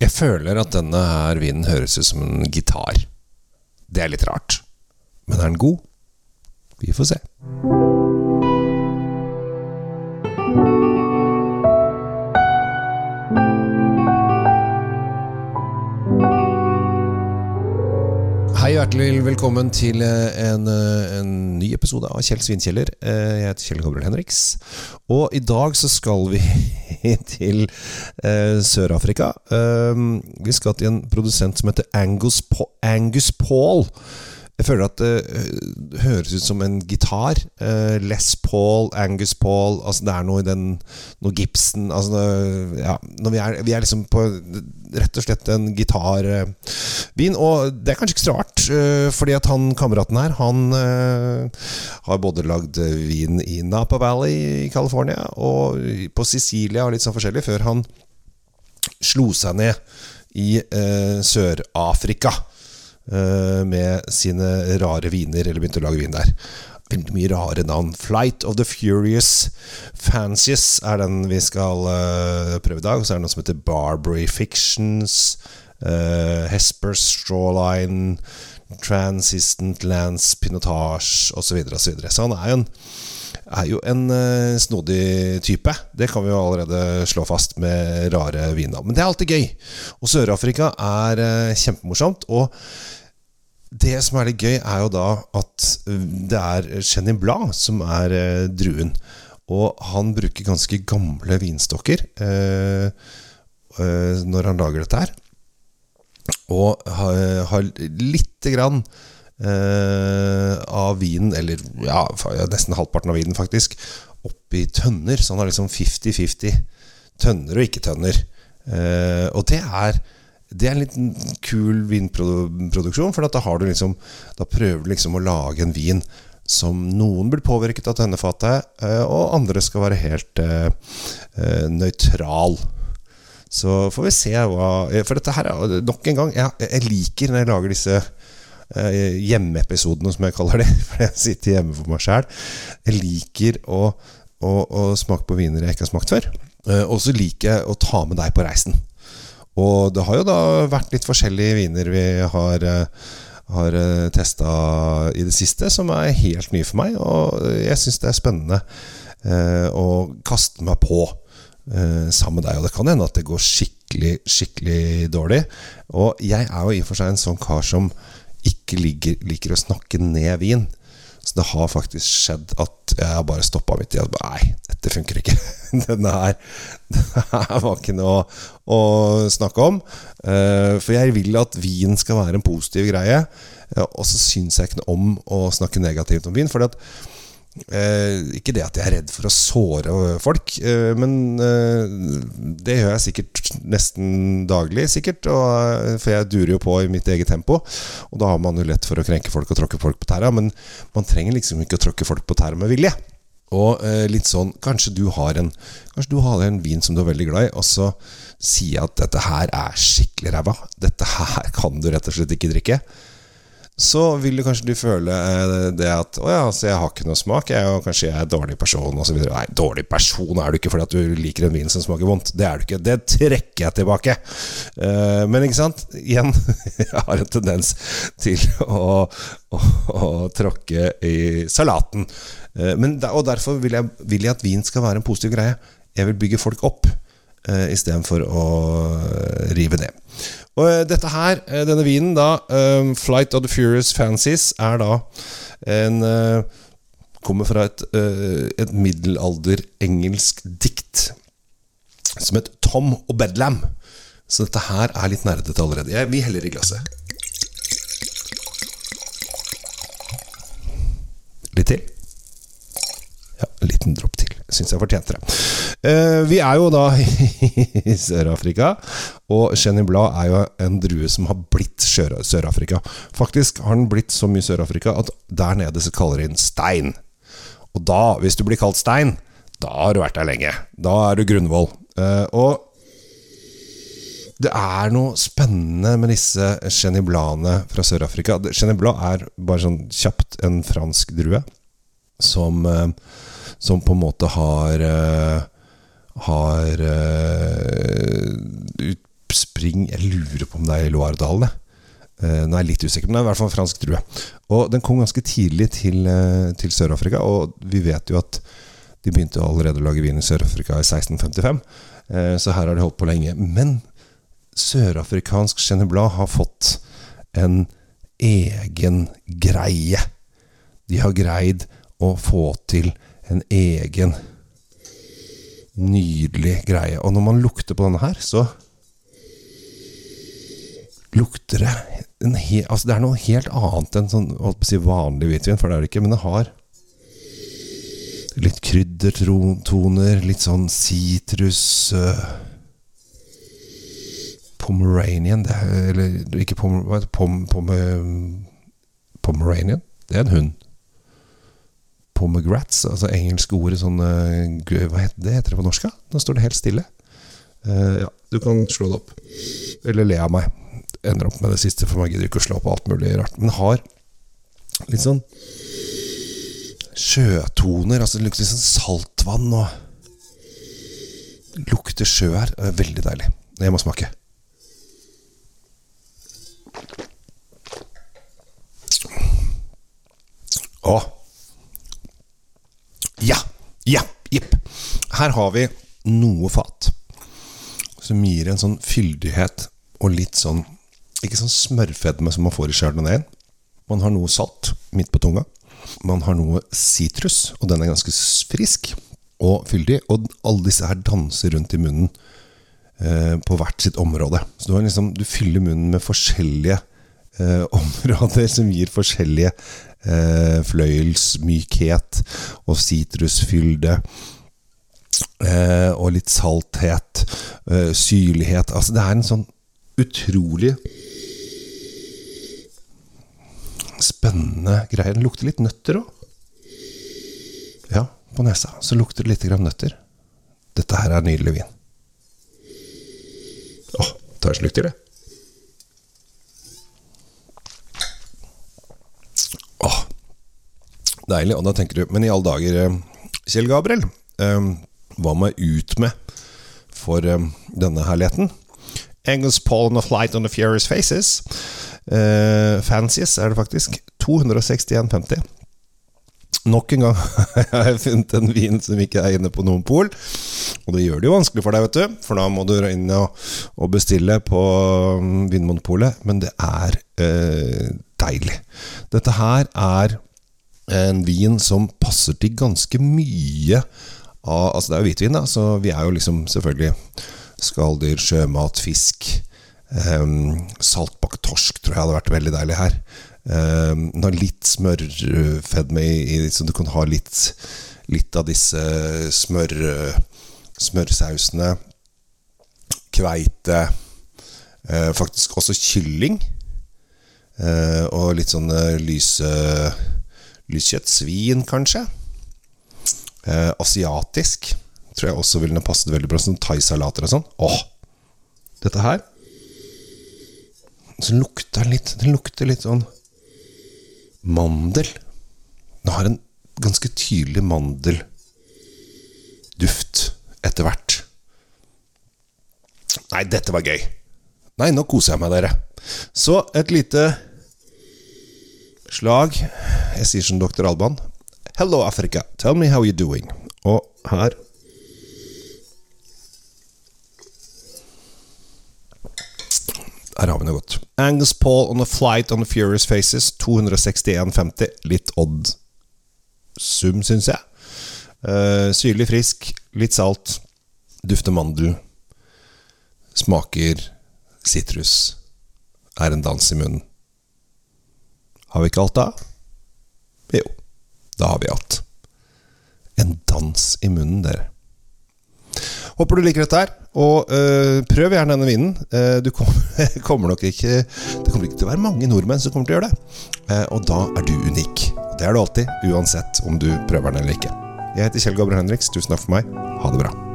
Jeg føler at denne her vinen høres ut som en gitar. Det er litt rart. Men er den god? Vi får se. Hei hjertelig velkommen til eh, en, eh, en ny episode av Kjell Svinkjeller. Eh, Jeg heter Kjell Gabriel Henriks. Og i dag så skal vi til Sør-Afrika. Vi skal til en produsent som heter Angus, Angus Paul. Jeg føler at det høres ut som en gitar. Eh, Les Paul, Angus Paul Altså Det er noe i den Noe Gibson altså, det- ja, vi, er, vi er liksom på rett og slett en gitarvin. Og det er kanskje ikke så rart, eh, fordi at han kameraten her Han eh, har både lagd vin i Napa Valley i California og på Sicilia og litt sånn forskjellig, før han slo seg ned i eh, Sør-Afrika eh, med sine rare viner, eller begynte å lage vin der. Veldig mye rare navn. Flight of the Furious Fancies er den vi skal eh, prøve i dag. Så er det noe som heter Barbary Fictions, Hespers Hesper Strawline, Transistent Lance Pinotage osv. Og så, videre. så han er jo en er jo en eh, snodig type. Det kan vi jo allerede slå fast med rare viner. Men det er alltid gøy. Og Sør-Afrika er eh, kjempemorsomt. Og det som er litt gøy, er jo da at eh, det er Chenin Blad som er eh, druen. Og han bruker ganske gamle vinstokker eh, eh, når han lager dette her. Og har, har lite grann eh, av vinen, eller ja, nesten halvparten av vinen faktisk, oppi tønner. Så han har liksom 50-50 tønner og ikke-tønner. Eh, og det er det er en liten kul vinproduksjon, for da, har du liksom, da prøver du liksom å lage en vin som noen blir påvirket av denne fatet og andre skal være helt eh, eh, nøytral. Så får vi se hva For dette her er nok en gang Jeg, jeg liker når jeg lager disse eh, hjemmeepisodene, som jeg kaller det. For jeg sitter hjemme for meg sjæl. Jeg liker å, å, å smake på viner jeg ikke har smakt før. Eh, og så liker jeg å ta med deg på reisen. Og det har jo da vært litt forskjellige viner vi har, eh, har testa i det siste, som er helt nye for meg. Og jeg syns det er spennende eh, å kaste meg på eh, sammen med deg. Og det kan hende at det går skikkelig, skikkelig dårlig. Og jeg er jo i og for seg en sånn kar som ikke liker, liker å snakke ned vin. Så det har faktisk skjedd at jeg har bare stoppa midt i bare, Nei, dette funker ikke. Denne her, denne her var ikke noe å snakke om. Eh, For jeg vil at vin skal være en positiv greie. Eh, Og så syns jeg ikke noe om å snakke negativt om vin. Fordi at Eh, ikke det at jeg er redd for å såre folk, eh, men eh, det gjør jeg sikkert nesten daglig, sikkert. Og, eh, for jeg durer jo på i mitt eget tempo, og da har man jo lett for å krenke folk og tråkke folk på tæra. Men man trenger liksom ikke å tråkke folk på tæra med vilje. Og eh, litt sånn Kanskje du har en Kanskje du har en vin som du er veldig glad i, og så sier jeg at dette her er skikkelig ræva. Dette her kan du rett og slett ikke drikke så vil du kanskje du føle eh, det at Å ja, så jeg har ikke noe smak, jeg, og kanskje jeg er dårlig person, osv. Nei, dårlig person er du ikke fordi at du liker en vin som smaker vondt. Det er du ikke. Det trekker jeg tilbake. Eh, men ikke sant? Igjen, jeg har en tendens til å, å, å tråkke i salaten. Eh, men, og derfor vil jeg, vil jeg at vin skal være en positiv greie. Jeg vil bygge folk opp uh, istedenfor å rive ned. Og eh, dette her, eh, denne vinen da, eh, Flight of the Furious Fancies, er da en Kommer fra et, eh, et middelalder engelsk dikt som het Tom og Bedlam. Så dette her er litt nerdete allerede. Jeg, vi heller i glasset. Litt til. Ja, en liten dropp til. Syns jeg fortjente det. Vi er jo da i Sør-Afrika, og Chenin Blad er jo en drue som har blitt Sør-Afrika. Faktisk har den blitt så mye Sør-Afrika at der nede så kaller de den stein. Og da, hvis du blir kalt stein, da har du vært der lenge. Da er du Grunvoll. Eh, og det er noe spennende med disse Chenin Bladene fra Sør-Afrika. Chenin Blad er bare sånn kjapt en fransk drue som, eh, som på en måte har eh, Har eh, ut, spring Jeg lurer på om det er i Loiredalen. jeg. nå er jeg litt usikker, men det er i hvert fall en fransk drue. Og den kom ganske tidlig til, uh, til Sør-Afrika, og vi vet jo at de begynte allerede å lage vin i Sør-Afrika i 1655, uh, så her har de holdt på lenge. Men sørafrikansk Chenin Blanc har fått en egen greie. De har greid å få til en egen nydelig greie. Og når man lukter på denne her, så lukter det he, altså Det er noe helt annet enn sånn, si vanlig hvitvin, for det er det ikke, men det har litt kryddertoner, litt sånn sitrus uh, Pomeranian det er, Eller ikke Pomer, pom, pom, Pomeranian? Det er en hund. Pomegrats, altså engelske ordet sånn uh, Hva heter det heter det på norsk? Nå står det helt stille. Uh, ja, du kan slå det opp. Eller le av meg ender opp med det siste, for man gidder ikke å slå på alt mulig rart. Men har litt sånn sjøtoner. Altså det lukter litt sånn saltvann og Lukter sjø her. Er veldig deilig. Jeg må smake. Å. Ja. Ja. Jepp. Her har vi noe fat som gir en sånn fyldighet og litt sånn ikke sånn smørfedme som man får i chardonnayen. Man har noe salt midt på tunga. Man har noe sitrus, og den er ganske frisk og fyldig. Og alle disse her danser rundt i munnen eh, på hvert sitt område. Så du, liksom, du fyller munnen med forskjellige eh, områder som gir forskjellige eh, fløyelsmykhet og sitrusfylde. Eh, og litt salthet, eh, syrlighet. Altså det er en sånn utrolig spennende greier. Den lukter litt nøtter òg. Ja, på nesa så lukter det litt grann nøtter. Dette her er nydelig vin. Åh, tar en slurk til, det. Åh, deilig. Og da tenker du Men i alle dager, eh, Kjell Gabriel, um, hva må jeg ut med for um, denne herligheten? Angus Paul on a flight on the Furious Faces. Uh, fancies er det faktisk. 261,50. Nok en gang har jeg funnet en vin som ikke er inne på noen pol. Og det gjør det jo vanskelig for deg, vet du. For da må du inn og, bestille på um, Vinmonopolet. Men det er eh, deilig. Dette her er en vin som passer til ganske mye av Altså, det er jo hvitvin, da, så vi er jo liksom selvfølgelig skalldyr, sjømat, fisk. Um, saltbakt torsk tror jeg hadde vært veldig deilig her. Um, litt smørfedme i, i, så du kan ha litt, litt av disse smør, smørsausene. Kveite. Faktisk også kylling. Og litt sånn lyse lyskjøtt. Svin, kanskje. Asiatisk tror jeg også ville passet veldig bra. Sånn thaisalater og sånn. Åh! Dette her så lukter den litt Den lukter litt sånn mandel. Den har en ganske tydelig mandelduft etter hvert. Nei, dette var gøy. Nei, nå koser jeg meg, dere. Så et lite slag. Jeg sier som doktor Alban. Hello, Africa. Tell me how you're doing. Og her Noe godt. Angus Paul on a flight on the Furious Faces. 261,50. Litt odd sum, syns jeg. Uh, syrlig frisk, litt salt. Dufter mandel. Smaker sitrus. Er en dans i munnen. Har vi ikke alt da? Jo, da har vi alt. En dans i munnen, dere. Håper du liker dette her. Og øh, prøv gjerne denne vinen. Uh, du kommer, kommer, nok ikke Det kommer ikke til å være mange nordmenn som kommer til å gjøre det. Uh, og da er du unik. Det er du alltid, uansett om du prøver den eller ikke. Jeg heter Kjell Gabriel Henriks. Tusen takk for meg. Ha det bra.